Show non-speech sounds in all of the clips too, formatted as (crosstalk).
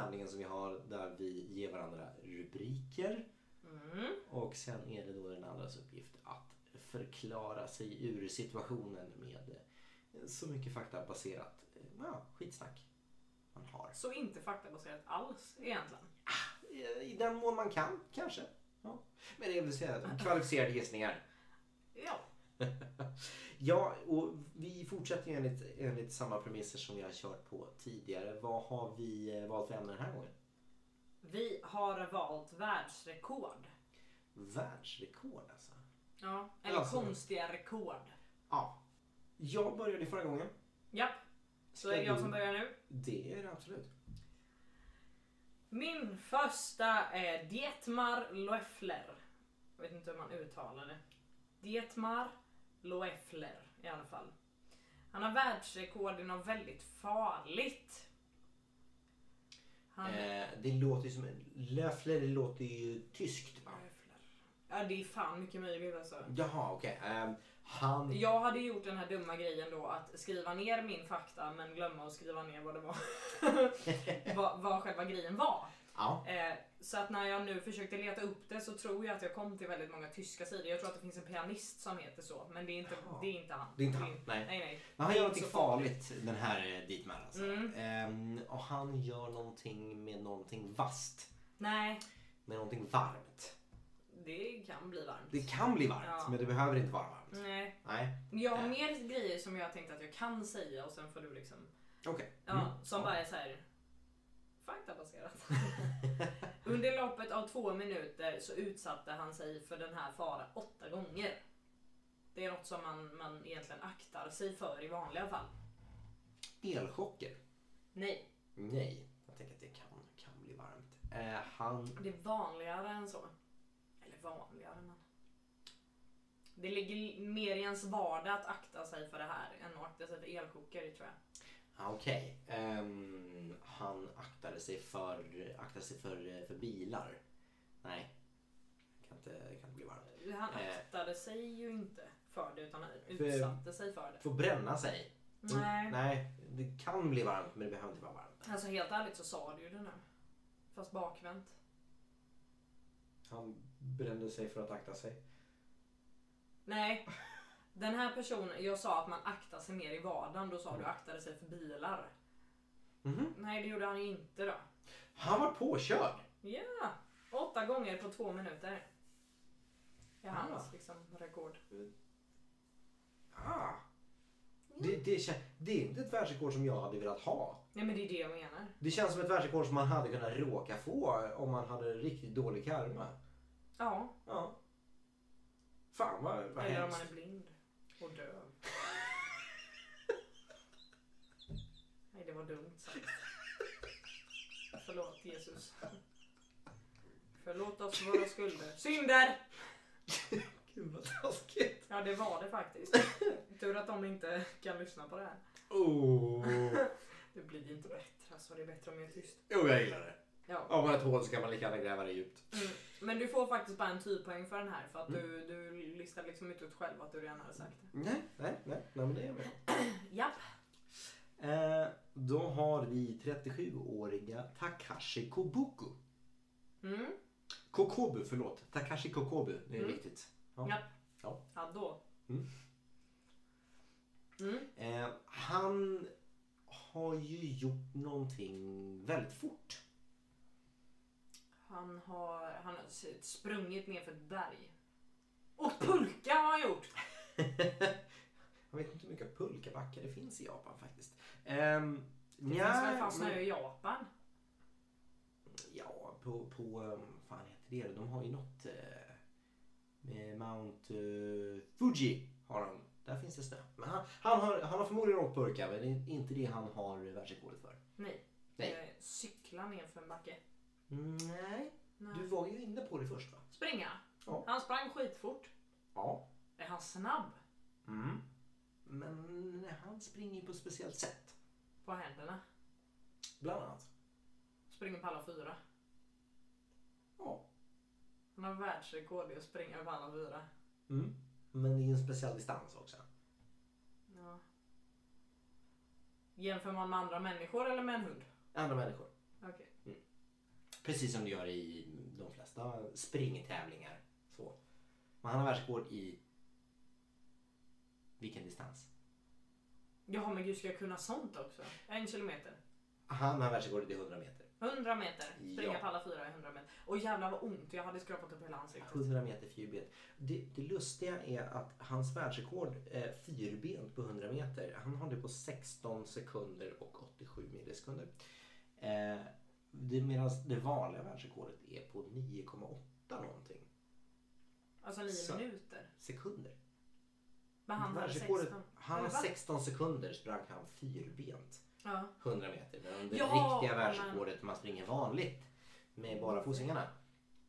tävlingen som vi har där vi ger varandra rubriker. Mm. Och sen är det då den andras uppgift att förklara sig ur situationen med eh, så mycket faktabaserat eh, ja, skitsnack man har. Så inte faktabaserat alls egentligen. Eh, I den mån man kan, kanske. Ja. Men det vill säga kvalificerade gissningar. Ja. (laughs) Ja, och vi fortsätter ju enligt, enligt samma premisser som vi har kört på tidigare. Vad har vi eh, valt för ämne den här gången? Vi har valt världsrekord. Världsrekord alltså. Ja. Eller Alltså. konstiga rekord. Ja. Jag började förra gången. Japp. Så är det jag som börjar nu. Det är det absolut. Min första är Dietmar Loeffler. Jag vet inte hur man uttalar det. Dietmar Loeffler i alla fall. Han har världsrekord i något väldigt farligt. Han... Eh, det låter ju som... Löffler det låter ju tyskt va? Loeffler. Ja det är fan mycket möjligt alltså. Jaha, okej. Ehm, han... Jag hade gjort den här dumma grejen då att skriva ner min fakta men glömma att skriva ner vad det var. (laughs) vad, vad själva grejen var. Ja. Eh, så att när jag nu försökte leta upp det så tror jag att jag kom till väldigt många tyska sidor. Jag tror att det finns en pianist som heter så, men det är inte, Jaha. det är inte han. Det är inte han, nej. nej, nej. Men han gör någonting farligt den här eh, Dietmar alltså. Mm. Ehm, och han gör någonting med någonting vasst. Nej, Med någonting varmt. det kan bli varmt. Det kan bli varmt Ja. men det behöver inte vara varmt. Nej. Nej. Jag har Äh. mer grejer som jag tänkte att jag kan säga och sen får du liksom... Okej. Ja, Mm. som bara är så här faktabaserat. (laughs) (laughs) Under loppet av två minuter så utsatte han sig för den här faran åtta gånger. Det är något som man, man egentligen aktar sig för i vanliga fall. Elchocker? Nej, Nej. Jag tänker att det kan, kan bli varmt. Eh, han... det är vanligare än så. Eller vanligare men... Det ligger mer i ens vardag att akta sig för det här än att akta sig för elchocker tror jag. Okej. Ehm, han aktade sig för, aktade sig för, för bilar. Nej. Kan inte, kan inte bli varmt. Han Eh. aktade sig ju inte för det utan han utsatte sig för det. Får bränna sig. Mm, Nej. Nej, det kan bli varmt men det behöver inte vara varmt. Alltså helt ärligt så sa du ju det nu. Fast bakvänt. Han brände sig för att akta sig. Nej. Den här personen, jag sa att man aktar sig mer i vardagen. Då sa du aktade sig för bilar. Mhm. Nej det gjorde han ju inte då. Han var påkörd. Ja! Åtta gånger på två minuter. Det är Ah. hans liksom rekord. Ah. Det, det, det är inte ett världsrekord som jag hade velat ha. Nej men det är det jag menar. Det känns som ett världsrekord som man hade kunnat råka få om man hade riktigt dålig karma. Ja. Ja. Fan vad, vad Eller om hemskt. man är blind. Och döv. (laughs) Nej det var dumt sagt. Förlåt Jesus. Förlåt oss våra skulder. Synder! (laughs) Gud vad taskigt. Ja det var det faktiskt. Tur att de inte kan lyssna på det här. Oh. (laughs) Det blir inte bättre. Alltså det är bättre om jag är tyst. Jo, jag gillar det. Ja. Om man har ett hål så kan man lika gärna gräva det djupt. Mm. Men du får faktiskt bara en typoäng för den här för att Mm. du, du listar liksom inte ut själv att du redan hade sagt det. Nej, nej, nej, nej men det är jag. (clears throat) Japp. Eh, då har vi 37-åriga Takashi Kobuku. Mm. Kokobu, förlåt. Takashi Kokobu, det är Mm. riktigt. Ja. Japp. Ja. Ja då. Mm. Mm. Eh, han har ju gjort någonting väldigt fort. Han har, han har sprungit ner för ett berg. Och pulka har han gjort! (laughs) Jag vet inte hur mycket pulkabackar det finns i Japan faktiskt. Ehm, Det finns väl fan snö men- i Japan? Ja, på, på um, fan heter det? De har ju något eh, med Mount eh, Fuji har de. Där finns det snö. Men han, han, har, han har förmodligen åkt pulka men det är inte det han har världsrekordet för. Nej. Nej. Eh, cykla ner för en backe. Nej, Nej. du var ju inne på det först va? Springa. Ja. Han sprang skitfort. Ja. Är han snabb? Mm. Men han springer på ett speciellt sätt. På händerna. Bland annat. Springer på alla fyra. Ja. Han har världsrekord i att springa på alla fyra. Mm. Men det är en speciell distans också. Ja. Jämför man med andra människor eller med en hund? Andra människor. Okej. Precis som du gör i de flesta springtävlingar. Så. Men han har världsrekord i vilken distans? Jaha men gud ska jag kunna sånt också? En kilometer? Han har världsrekordet i 100 meter. 100 meter? Springa Ja. på alla fyra i 100 meter. Och jävlar vad ont, jag hade skrapat upp hela ansiktet. 100 meter fyrbent. Det, det lustiga är att hans världsrekord är fyrbent på 100 meter. Han har det på 16 sekunder och 87 millisekunder. Eh, Medan det vanliga världsrekordet är på 9,8 någonting Alltså 9 Så. minuter. sekunder. Men han hade Världsrekordet- 16. Han va? 16 sekunder sprang han fyrbent. Ja. 100 meter. Men det Ja, riktiga men- världsrekordet man springer vanligt med bara fotsingarna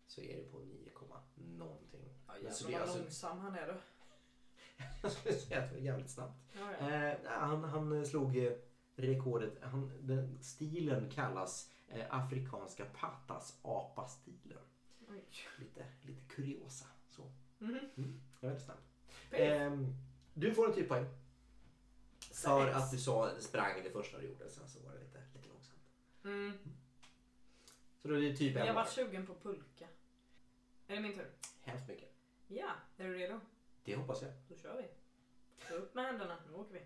så är det på 9, någonting. Ja, jävlar vad alltså- långsam han är då. (laughs) Jag skulle säga att det var jävligt snabbt. Ja, ja. Eh, han, han slog eh, rekordet. Han, den stilen kallas eh, afrikanska patas apa-stilen. Lite, lite kuriosa. Så. Mhm. Mm, det var väldigt snabbt. Piff. Ehm, du får en typ poäng. För att du sa sprang det första du gjorde. Sen så var det lite, lite långsamt. Mm. Så då är det typ en Jag var sugen på pulka. Är det min tur? Hemskt mycket. Ja, är du redo? Det hoppas jag. Då kör vi. Upp med händerna, nu åker vi.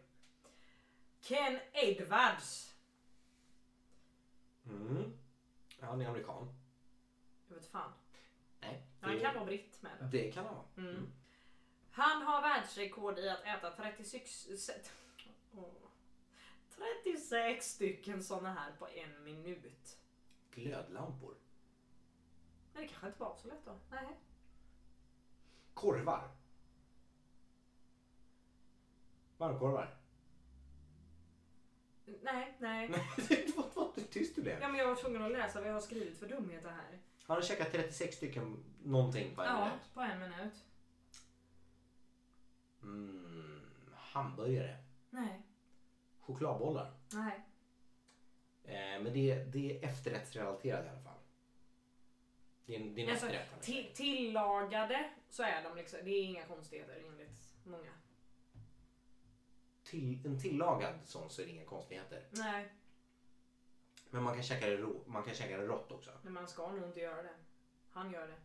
Ken Edwards. Mm. Han är amerikan. Jag vet fan. Nej. Han kan vara britt med det. det kan han vara. Mm. Han har världsrekord i att äta 36, se- Åh. 36 stycken såna här på en minut. Glödlampor. Men det kanske inte var så lätt då. Nej. Korvar. Varmkorvar. Nej, nej. vad, (laughs) vad tyst du blev. Ja, men jag var tvungen att läsa vad jag har skrivit för dumheter här. Han har käkat 36 stycken någonting på en Ja, minut. på en minut. Mm, hamburgare. Nej, Chokladbollar. nej. Eh, men det, det är efterrättsrelaterat i alla fall. Det är det är en Alltså, efterrätt. Till, tillagade så är de liksom, det är inga konstigheter enligt många. Till, en tillagad sån så är det inga konstigheter. Nej, Men man kan käka det, rå, man kan käka det rått också. men man ska nog inte göra det. Han gör det.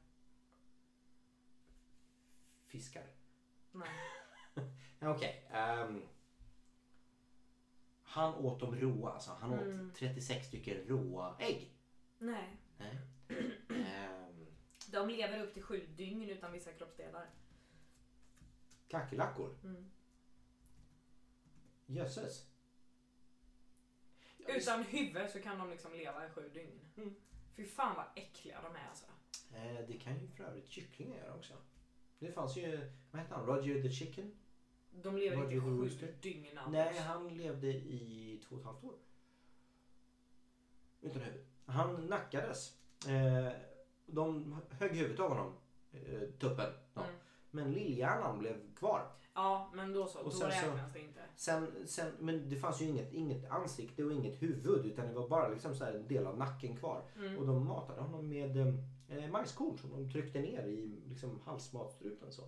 Fiskar. Nej. (laughs) Ja, Okej. ehm, han åt dem råa. Alltså. Han Mm. åt 36 stycken råa ägg. Nej. Nej. (clears throat) Ehm, De lever upp till sju dygn utan vissa kroppsdelar. Kackerlackor. Mm. Jösses. Utan huvud så kan de liksom leva i sju dygn. Mm. Fy fan vad äckliga de är alltså. Eh, det kan ju för övrigt kycklingar göra också. Det fanns ju, vad hette han, Roger the Chicken? De lever inte i Roger sju dygn Anders. Nej, han levde i två och ett halvt år. Utan huvud. Han nackades. Eh, de högg huvudet av honom, eh, tuppen. Men lillhjärnan blev kvar. Ja, men då så. Och då sen så- räknas det inte. Sen, sen, men det fanns ju inget, inget ansikte och inget huvud utan det var bara liksom så här en del av nacken kvar. Mm. Och de matade honom med eh, majskorn som de tryckte ner i liksom, halsmatstrupen. Så.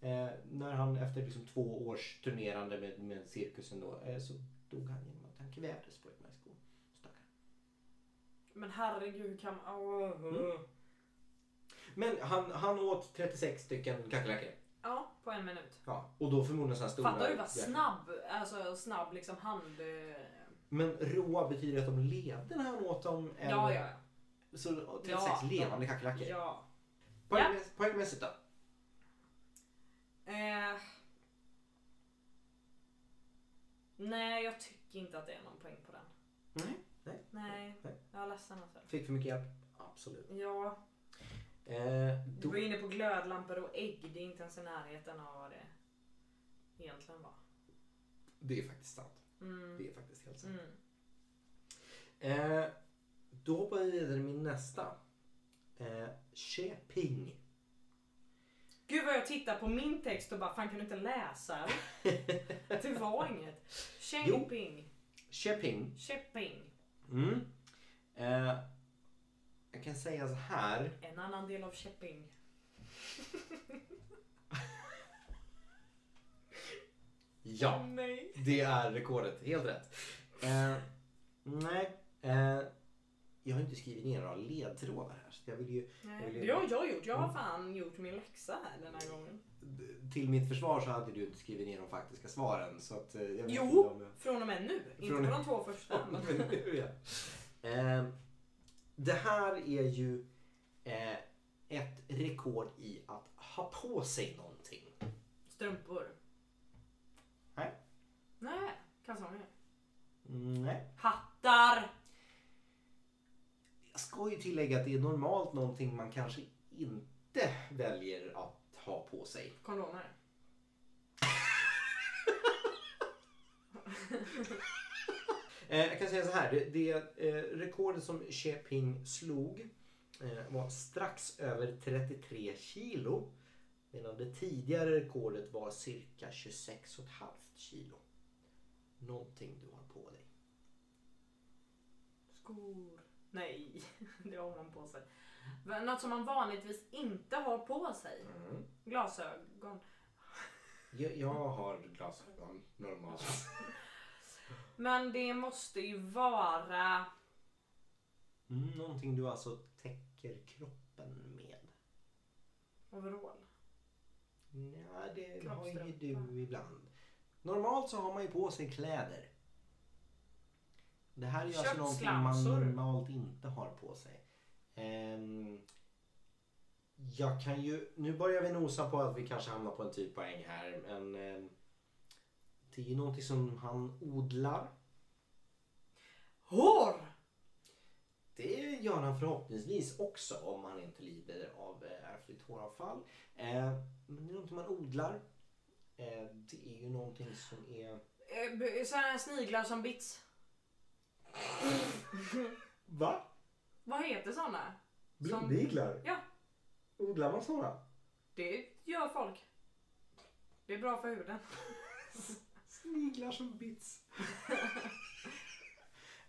Eh, när han efter liksom, två års turnerande med, med cirkusen då, eh, så dog han genom att han kvävdes på ett majskorn. Stackarn. Men herregud, kan man... Åh. Mm. Men han, han åt 36 stycken kackerlackor. Ja, på en minut. Ja, och då förmodligen sådana stora. Fattar du vad snabb, alltså snabb liksom hand... Men råa betyder att de levde när han åt dem? eller- Ja, ja, Så 36 Ja, levande ja. kackerlackor. ja. Poängmäss- Poängmässigt då? Eh, nej, jag tycker inte att det är någon poäng på den. Nej. Nej. Nej, Nej. jag är ledsen alltså. Fick för mycket hjälp? Absolut. Ja, Eh, du var inne på glödlampor och ägg. Det är inte ens i närheten av vad det egentligen var. det är faktiskt sant. Mm. Det är faktiskt helt sant. Mm. Eh, då hoppar vi vidare med nästa. Eh, Cheping. Gud vad jag tittar på min text och bara, fan kan du inte läsa? (laughs) det var inget. Shipping. Cheping. Shipping. Mm. Eh, jag kan säga så här. En annan del av shipping. Ja, Nej. det är rekordet. Helt rätt. Eh, nej, eh, jag har inte skrivit ner några ledtrådar här. Så jag vill ju, Nej. Vill du- Det har jag gjort. Jag har Mm. fan gjort min läxa här den här gången. till mitt försvar så hade du inte skrivit ner de faktiska svaren. Så att, eh, jag vet Jo. inte om jag- Från och med nu. Inte Från- på de två första. (laughs) Men nu, ja. Eh, det här är ju eh, ett rekord i att ha på sig någonting. Strumpor. Nej. Nej. Kalsonger. Nej. Hattar. Jag ska ju tillägga att det är normalt någonting man kanske inte väljer att ha på sig. Kondomer. (laughs) Eh, jag kan säga så här, det, det eh, rekordet som Sheping slog eh, var strax över 33 kilo. Medan det tidigare rekordet var cirka 26,5 kilo. Någonting du har på dig. Skor. Nej, (laughs) det har man på sig. Något som man vanligtvis inte har på sig. Glasögon. Jag, jag har glasögon normalt. (laughs) Men det måste ju vara... Mm, någonting du alltså täcker kroppen med. Overall. Ja, det har ju du ibland. Normalt så har man ju på sig kläder. Det här är ju alltså någonting man normalt inte har på sig. Ehm, jag kan ju, nu börjar vi nosa på att vi kanske hamnar på en typ poäng här. Men ehm, det är ju någonting som han odlar. Hår! Det gör han förhoppningsvis också om han inte lider av eh, ärftligt håravfall. Eh, men det är någonting man odlar. Eh, det är ju någonting som är... Eh, Sådana sniglar som bits. (laughs) Va? Vad heter sådana? Blodiglar? Ja. Odlar man sådana? Det gör folk. Det är bra för huden. (laughs) Sniglar som bits.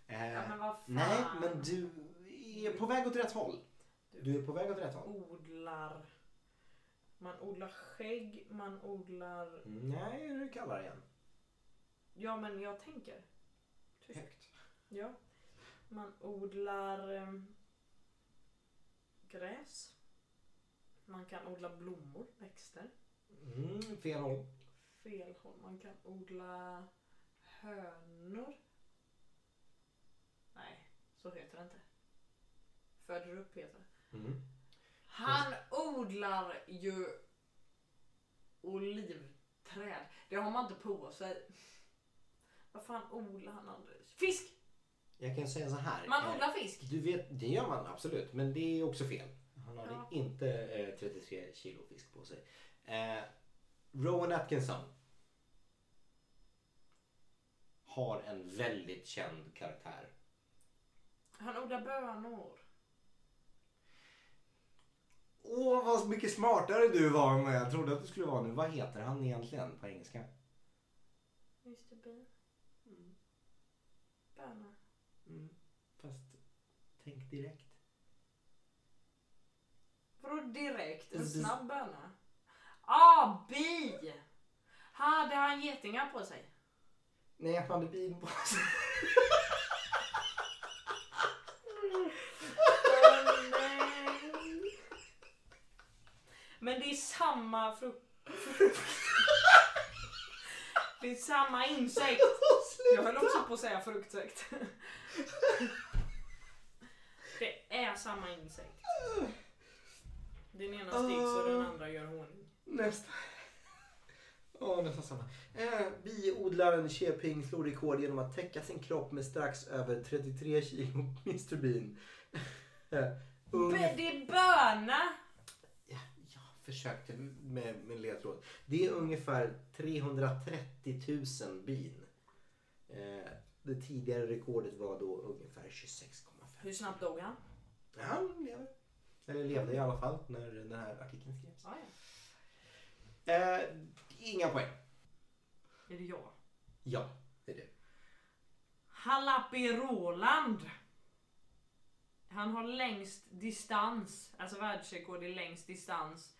eh, (laughs) Ja, men vad fan. nej, men du är på väg åt rätt håll. Du är på väg åt rätt håll. Odlar. Man odlar skägg, man odlar... Nej, du kallar igen. Ja, men jag tänker. Tyst. Högt. Ja. Man odlar em, gräs. Man kan odla blommor, växter. Mm, fel håll. Fel håll. Man kan odla hönor. Nej, så heter det inte. Föder upp heter det. Mm. Han odlar ju olivträd. Det har man inte på sig. Vad fan odlar han aldrig? Fisk! Jag kan säga så här. Man eh, odlar fisk. Du vet, det gör man absolut, men det är också fel. Han hade Ja. inte eh, 33 kilo fisk på sig. Eh, Rowan Atkinson har en väldigt känd karaktär. Han odlar bönor. Åh, vad mycket smartare du var än vad jag trodde att du skulle vara nu. Vad heter han egentligen på engelska? Mr Bean. Bönor. Mm. Fast tänk direkt. Vadå direkt? En Det- snabb böna? Ah, bi! Hade han getingar på sig? Nej, han hade bin på sig. Men det är samma frukt. Det är samma insekt. (laughs) Jag höll också på att säga fruktsekt. Det är samma insekt. Den ena sticks och den andra gör honung. Nästa. Ja, nästan samma. Eh, biodlaren Sheping slog rekord genom att täcka sin kropp med strax över 33 kilo Mr Bean. Eh, ung- B- det är böna! Ja, jag försökte med, med ledtråd. Det är ungefär 330 000 bin. Eh, det tidigare rekordet var då ungefär 26,5. Hur snabbt dog han? Ja, han lever. Eller levde i alla fall när den här artikeln skrevs. Ah, ja. Eh, inga poäng. Är det jag? Ja, det är det. Halapi Roland. Han har längst distans, alltså världsrekord i längst distans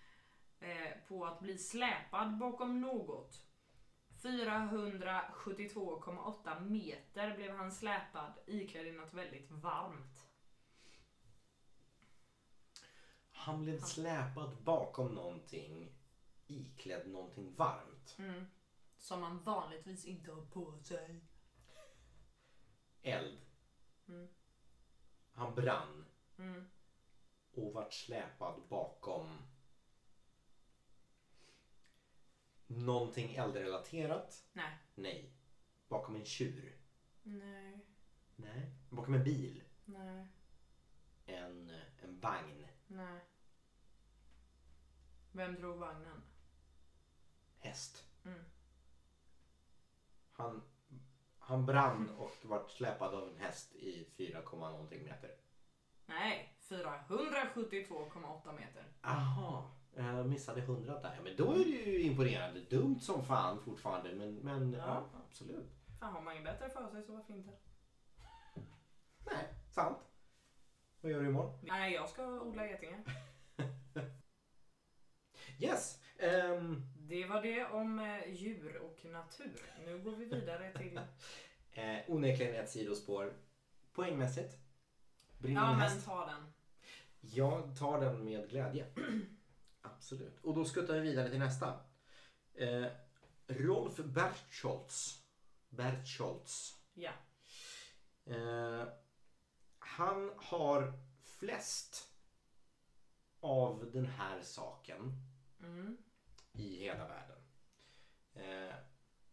eh, på att bli släpad bakom något. 472,8 meter blev han släpad iklädd i något väldigt varmt. Han blev släpad bakom någonting iklädd någonting varmt. Mm. Som man vanligtvis inte har på sig. Eld. Mm. Han brann Mm. och vart släpad bakom någonting eldrelaterat. Nej. Nej. Bakom en tjur. Nej. Nej. Bakom en bil. Nej. En, en vagn. Nej. Vem drog vagnen? Häst. Mm. Han, han brann och vart släpad av en häst i 4, komma någonting meter. Nej, 472,8 meter. Aha, jag missade 100 där. Men då är det ju imponerande. Dumt som fan fortfarande men, men ja. Ja. absolut. Fan, har man ju bättre för sig så varför inte? (laughs) Nej, sant. Vad gör du imorgon? Nej, jag ska odla getingar. (laughs) Yes. Ehm, Det var det om eh, djur och natur. Nu går vi vidare till... (laughs) eh, onekligen ett sidospår. Poängmässigt. Brinner Ja, en men ta den. Jag tar den med glädje. (clears throat) Absolut. Och då skuttar vi vidare till nästa. Eh, Rolf Bertscholtz. Bertscholtz. Ja. Eh, han har flest av den här saken Mm. I hela världen. Eh,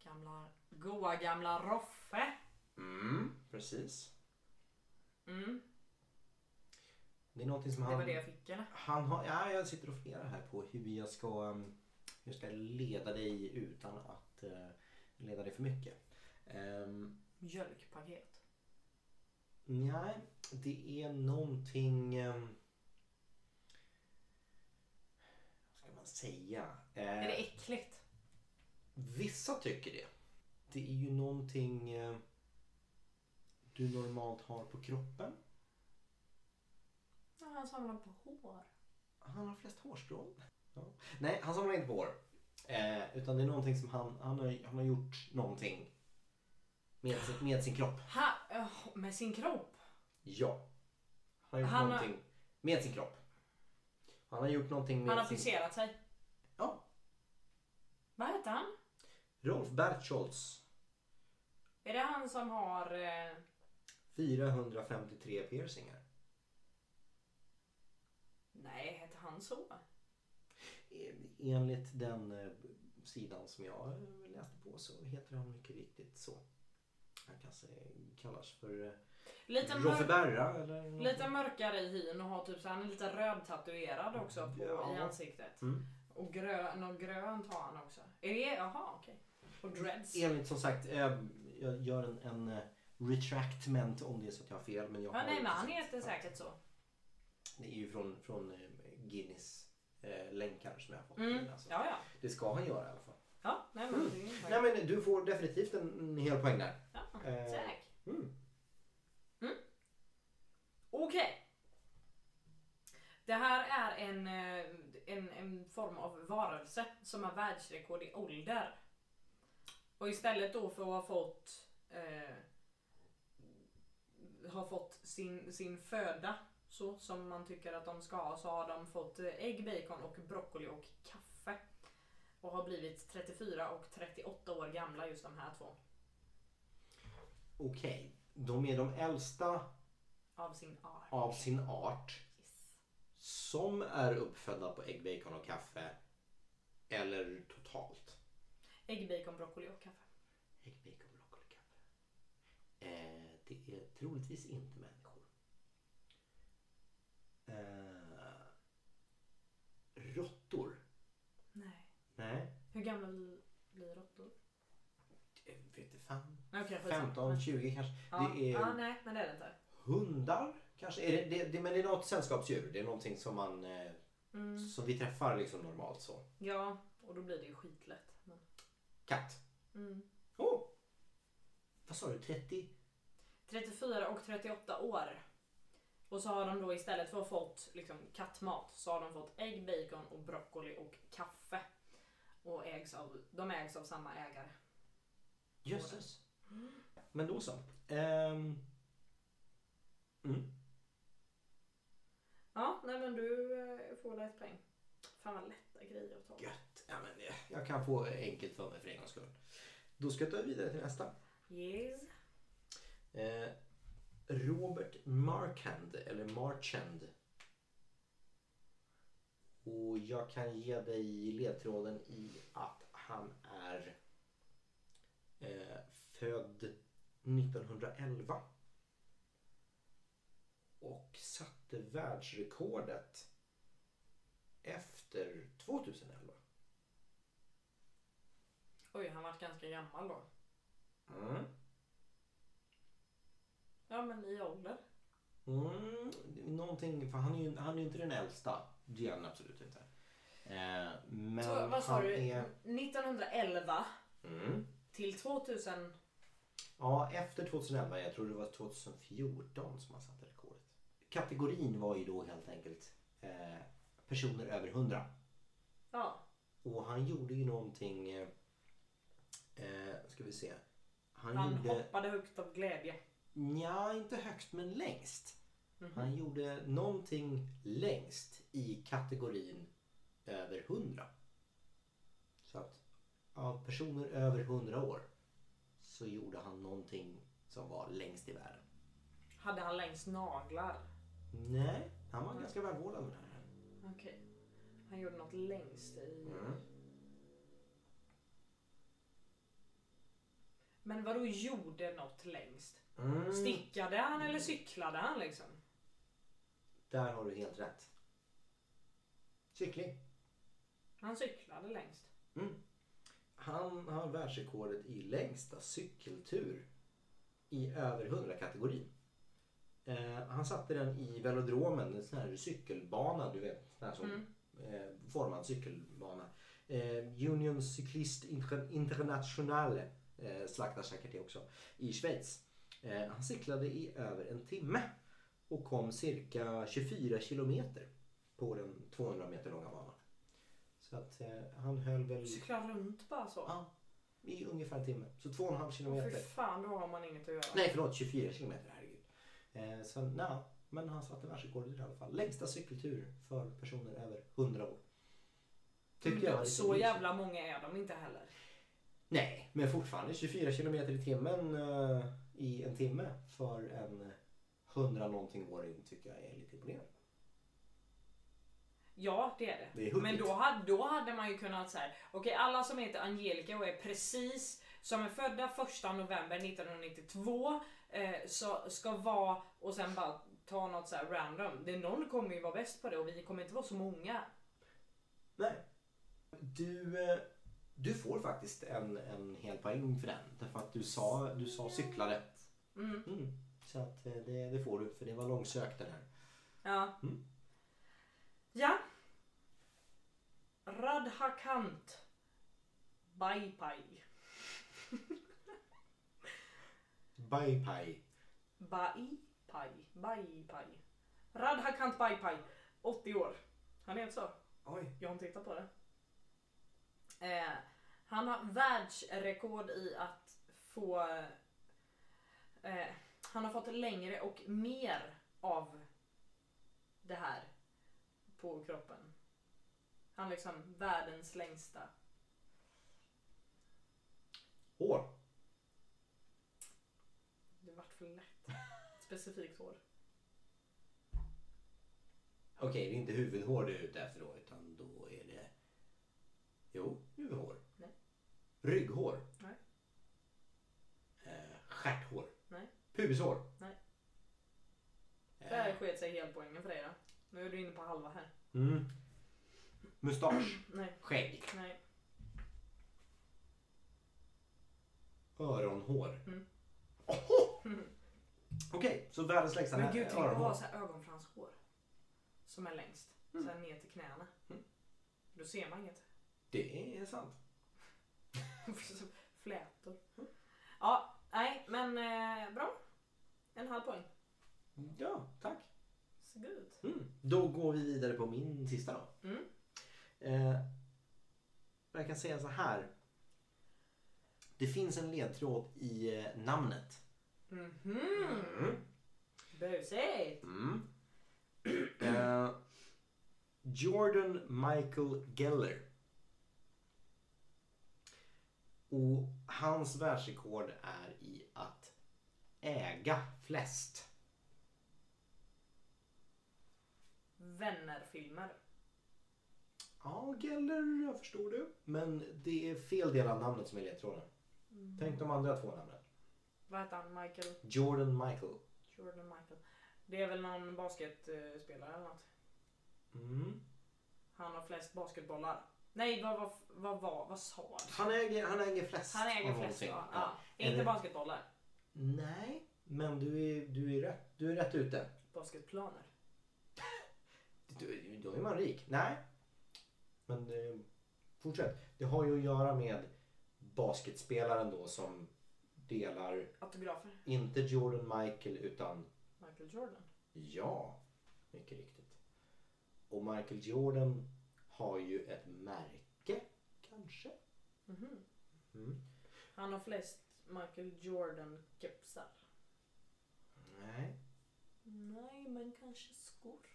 Gamla, goa gamla Roffe. mm, precis. Mm. Det är någonting som Det han... var det jag fick eller? Han har, ja, jag sitter och funderar här på hur jag ska, um, hur jag ska leda dig utan att eh, leda dig för mycket. Um, Mjölkpaket. nej, det är någonting... Um, vad ska man säga? Eh, Är det äckligt? Vissa tycker det. Det är ju någonting eh, du normalt har på kroppen. Ja, han samlar på hår. Han har flest hårstrån. Ja. Nej, han samlar inte på hår. Eh, utan det är någonting som han, han, har, han har gjort någonting med, sin- med sin kropp. Ha, med sin kropp? Ja. Han har gjort Han har- någonting med sin kropp. Han har gjort någonting med Han har sin... friserat sig. Ja. Vad heter han? Rolf Bertscholtz. Är det han som har... Eh, 453 piercingar. nej, heter han så? Enligt den eh, sidan som jag eh, läste på så heter han mycket riktigt så. Han kanske kallas för eh, Lite, Roffe mör- Berra eller lite mörkare i hyn och har typ så han är lite röd tatuerad också på, Ja. i ansiktet. Mm. Och grön, något grönt har han också. Är det, jaha okej. Och dreads. Enligt som sagt, eh, jag gör en, en eh, retractment om det är så att jag har fel. Men jag Ja, har nej men han heter säkert så. Det är ju från, från eh, Guinness eh, länkar som jag har fått. Mm. Alltså, Ja, ja. Det ska han göra i alla fall. Ja, nej men Mm. Nej men du får definitivt en, hel poäng där. Ja, tack. Mm. Okej. Det här är en, eh, en, en form av varelse som har världsrekord i ålder. Och istället då för att ha fått eh, har fått sin, sin föda så som man tycker att de ska ha så har de fått eh, ägg, bacon och broccoli och kaffe. Och har blivit 34 och 38 år gamla just de här två. Okej, de är de äldsta av sin art. av sin art Yes. som är uppfödda på ägg, bacon och kaffe. Eller totalt. Ägg, bacon, broccoli och kaffe. Ägg, bacon, broccoli, kaffe. Eh, det är troligtvis inte människor. Eh, råttor? Nej. Nej, Hur gamla blir, råttor? jag vet inte fan. Skitsamma. 15, 20 kanske. Ja. Det är ja, nej, men det är det inte. Hundar kanske. Är det, det, det, men det är något sällskapsdjur. Det är någonting som man eh, Mm. som vi träffar liksom normalt så. Ja, och då blir det ju skitlätt. Men... Katt. Mm. Oh. Vad sa du? 30? 34 och 38 år. Och så har de då istället för att fått liksom, kattmat så har de fått ägg, bacon och broccoli och kaffe. Och ägs av, de ägs av samma ägare. Jösses. Men då så. Ehm. Mm. Ja, nej men du eh, får där ett poäng. Fan vad lätta grejer att ta. Gött. Ja, men eh, jag kan få enkelt för mig för en gångs skull. Då ska jag ta vidare till nästa. Yes. Eh, Robert Marchand, eller Marchand. Och jag kan ge dig ledtråden i att han är eh, född 1911. Och satte världsrekordet efter 2011. Oj, han var ganska gammal då. Mm. Ja, men i ålder. Mm, någonting, för han är ju han är ju inte den äldsta. Det är han absolut inte. Eh, men Så, vad sa han du? är... 1911 Mm. till 2000. Ja, efter 2011, jag tror det var 2014 som han satte rekordet. Kategorin var ju då helt enkelt eh, personer över 100. Ja, Och han gjorde ju någonting, eh, eh, ska vi se. Han, han gjorde, hoppade högt av glädje. ja inte högst men längst. Mhm. Han gjorde någonting längst i kategorin över 100. Så att av personer över 100 år så gjorde han någonting som var längst i världen. Hade han längst naglar? Nej, han var ganska välvårdad med det här. Okej. Han gjorde något längst i... Mm. Men vadå gjorde något längst? Mm. Stickade han eller cyklade han liksom? Där har du helt rätt. Cykling. Han cyklade längst. Mm. Han har världsrekordet i längsta cykeltur i över 100 kategorin. Eh, han satte den i velodromen, en sån här cykelbana, du vet, sån här som Mm. eh, formad cykelbana. Eh, Union Cycliste Inter- Internationale eh, slaktar säkert det också, i Schweiz. Eh, han cyklade i över en timme och kom cirka 24 kilometer på den 200 meter långa banan. Så att eh, han höll väl Cykla runt bara så. ja, i ungefär en timme. Så två och en halv Åh, kilometer. fy fan, då har man inget att göra. Nej förlåt, 24 kilometer, herregud. Eh, så nej, men han satte världsrekordet i alla fall. Längsta cykeltur för personer över 100 år. Tyckte jag var lite så mysigt. jävla många är de inte heller. Nej, men fortfarande 24 kilometer i timmen eh, i en timme för en 100 någonting åring tycker jag är lite imponerande. Ja, det är det. Det är. Men då hade, då hade man ju kunnat säga, okej alla som heter Angelica och är precis som är födda 1 november 1992 eh, så ska vara och sen bara ta något så här random. Det, någon kommer ju vara bäst på det och vi kommer inte vara så många. Nej. Du, eh, du får faktiskt en, en hel poäng för den. Därför att du sa, du sa cyklade. Mm. Mm. Så att eh, det, det får du, för det var långsökt den här. Ja. Mm. Ja. Radhakant. (laughs) Baipai. Baipai. Baipai. Baipai. Radhakant Baipai. 80 år. Han heter så. Oj. Jag har inte tittat på det. Eh, han har världsrekord i att få... Eh, han har fått längre och mer av det här på kroppen. Han är liksom världens längsta. Hår. Lätt. Specifikt hår. Okej, det är inte huvudhår du är ute efter då, utan då är det... Jo, huvudhår. Nej. Rygghår. Nej. Eh, stjärthår. Nej. Pubishår. Nej. Eh, Där sket sig helt poängen för dig då. Nu är du inne på halva här. mm. Mustasch. (clears throat) Nej, Skägg. nej. Öronhår. Mm. Okej, så världens längsta Men gud, tänk att ha så här ögonfranshår. Som är längst. Mm. Sen ner till knäna. Mm. Då ser man inget. Det är sant. (laughs) Flätor. Ja, nej men eh, bra. En halv poäng. Ja, tack. Så good. Mm. Då går vi vidare på min sista då. Mm. Eh, jag kan säga så här. Det finns en ledtråd i eh, namnet. Mhm. Mm. Busigt. Mm. Eh, Jordan Michael Geller. Och hans världsrekord är i att äga flest. Vännerfilmer. Ja, Geller, jag förstår det. Men det är fel del av namnet som är ledtråden. Tänk de andra två namnen. Vad heter han? Michael? Jordan Michael. Jordan Michael. Det är väl någon basketspelare eller något? Mm. Han har flest basketbollar. Nej, vad, vad, vad, vad, vad sa han? Han, äger, han äger flest. Han äger av flest ja. ja. Inte Eller- basketbollar. Nej, men du är, du är, rätt, du är rätt ute. Basketplaner. (laughs) Du, då är man rik. Nej. Men eh, fortsätt. Det har ju att göra med basketspelaren då som delar, Autografer. inte Jordan Michael utan Michael Jordan. ja, mycket riktigt. Och Michael Jordan har ju ett märke, kanske? Mhm. Mm. Han har flest Michael Jordan-kepsar. Nej, Nej, men kanske skor.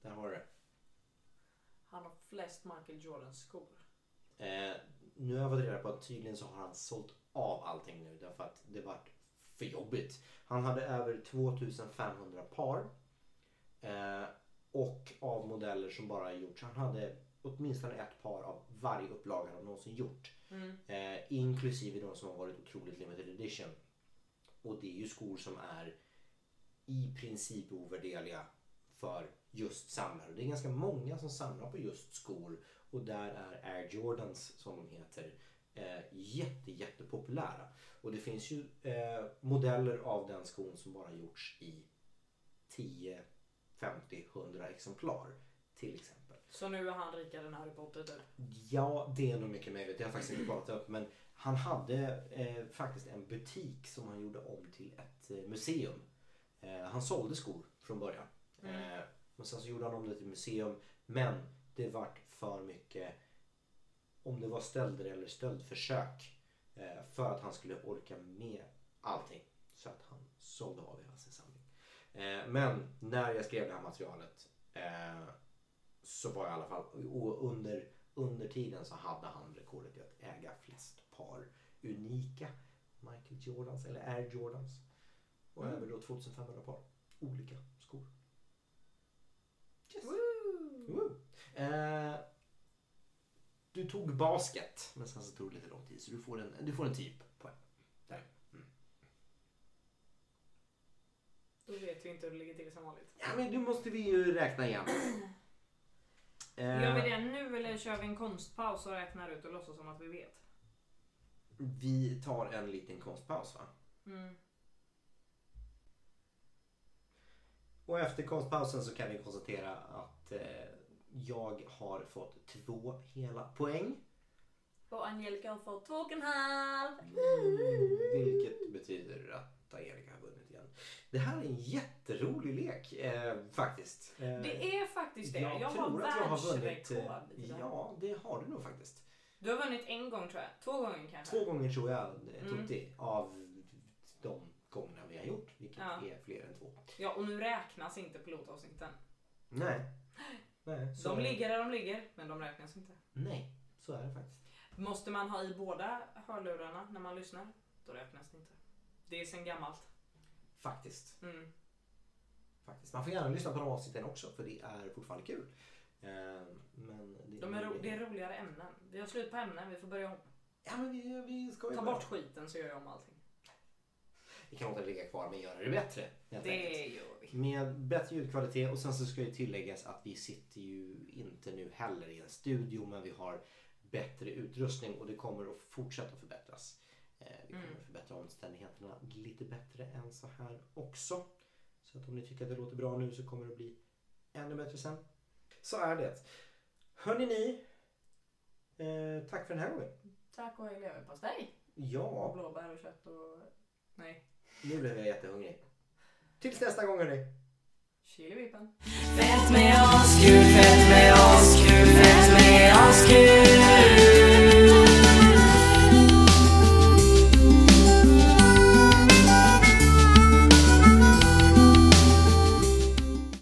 där har du det. Han har flest Michael Jordan-skor. Eh, nu har jag fått reda på att tydligen så har han sålt av allting nu därför att det vart för jobbigt. Han hade över 2500 par. Eh, och av modeller som bara gjorts. Han hade åtminstone ett par av varje upplaga han någonsin gjort. Mm. Eh, inklusive de som har varit otroligt limited edition. Och det är ju skor som är i princip ovärderliga för just samlare. Det är ganska många som samlar på just skor och där är Air Jordans som de heter eh, jätte, jättepopulära. Och det finns ju eh, modeller av den skon som bara gjorts i 10, 50, 100 exemplar till exempel. Så nu är han rikare än Harry Potter typ. Ja, det är nog mycket möjligt. Det har faktiskt inte kollat upp. Men han hade eh, faktiskt en butik som han gjorde om till ett eh, museum. Eh, han sålde skor från början. Mm. Eh, men sen så gjorde han om det till museum. Men det vart för mycket, om det var stölder eller stöldförsök. Eh, för att han skulle orka med allting. Så att han sålde av hela sin samling. Eh, men när jag skrev det här materialet eh, så var jag i alla fall, och under, under tiden så hade han rekordet i att äga flest par unika Michael Jordans eller Air Jordans. Och Mm. över då 2500 par olika skor. Yes. Woo! Woo. Eh, du tog basket men sen så tog det lite lång tid så du får en, du får en typ poäng. Där. Mm. Då vet vi inte hur det ligger till som vanligt. Ja men nu måste vi ju räkna igen. (clears throat) Eh, Gör vi det nu eller kör vi en konstpaus och räknar ut och låtsas som att vi vet? vi tar en liten konstpaus va? Mm. Och efter konstpausen så kan vi konstatera att eh, jag har fått två hela poäng. Och Angelica har fått två och en halv. Vilket betyder att Angelica har vunnit igen. Det här är en jätterolig lek eh, faktiskt. Eh, Det är faktiskt det. Jag, har tror att jag har vunnit. eh. Ja, det har du nog faktiskt. Du har vunnit en gång tror jag. Två gånger kanske. Två gånger tror jag, eh, Mm. Tutti, av de gångerna vi har gjort. Vilket Ja. är fler än två. Ja, och nu räknas inte pilotavsnitten. Nej. (gasps) (sniffs) Nej, så De ligger där de ligger, men de räknas inte. Nej, så är det faktiskt. Måste man ha i båda hörlurarna när man lyssnar, då räknas det inte. Det är sen gammalt. Faktiskt. Mm. faktiskt. Man får gärna lyssna på de avsnitten också för det är fortfarande kul. Eh, men det, De är ro- det är roligare ämnen. Vi har slut på ämnen, vi får börja om. Ja men vi, vi ska Ta bort skiten så gör jag om allting. Vi kan låta det ligga kvar men göra det bättre. helt enkelt. Det gör vi. Med bättre ljudkvalitet och sen så ska ju tilläggas att vi sitter ju inte nu heller i en studio men vi har bättre utrustning och det kommer att fortsätta förbättras. Eh, vi kommer Mm. att förbättra omständigheterna lite bättre än så här också. Så att om ni tycker att det låter bra nu så kommer det att bli ännu bättre sen. Så är det. Hörni ni, eh, tack för den här gången. Tack och hej leverpastej. Och Ja, blåbär och kött och... Nej. Nu blev jag jättehungrig. Tills nästa gång hörni. Chilivippen. Fett med oss, kul, fett med oss, kul, fett med oss, kul.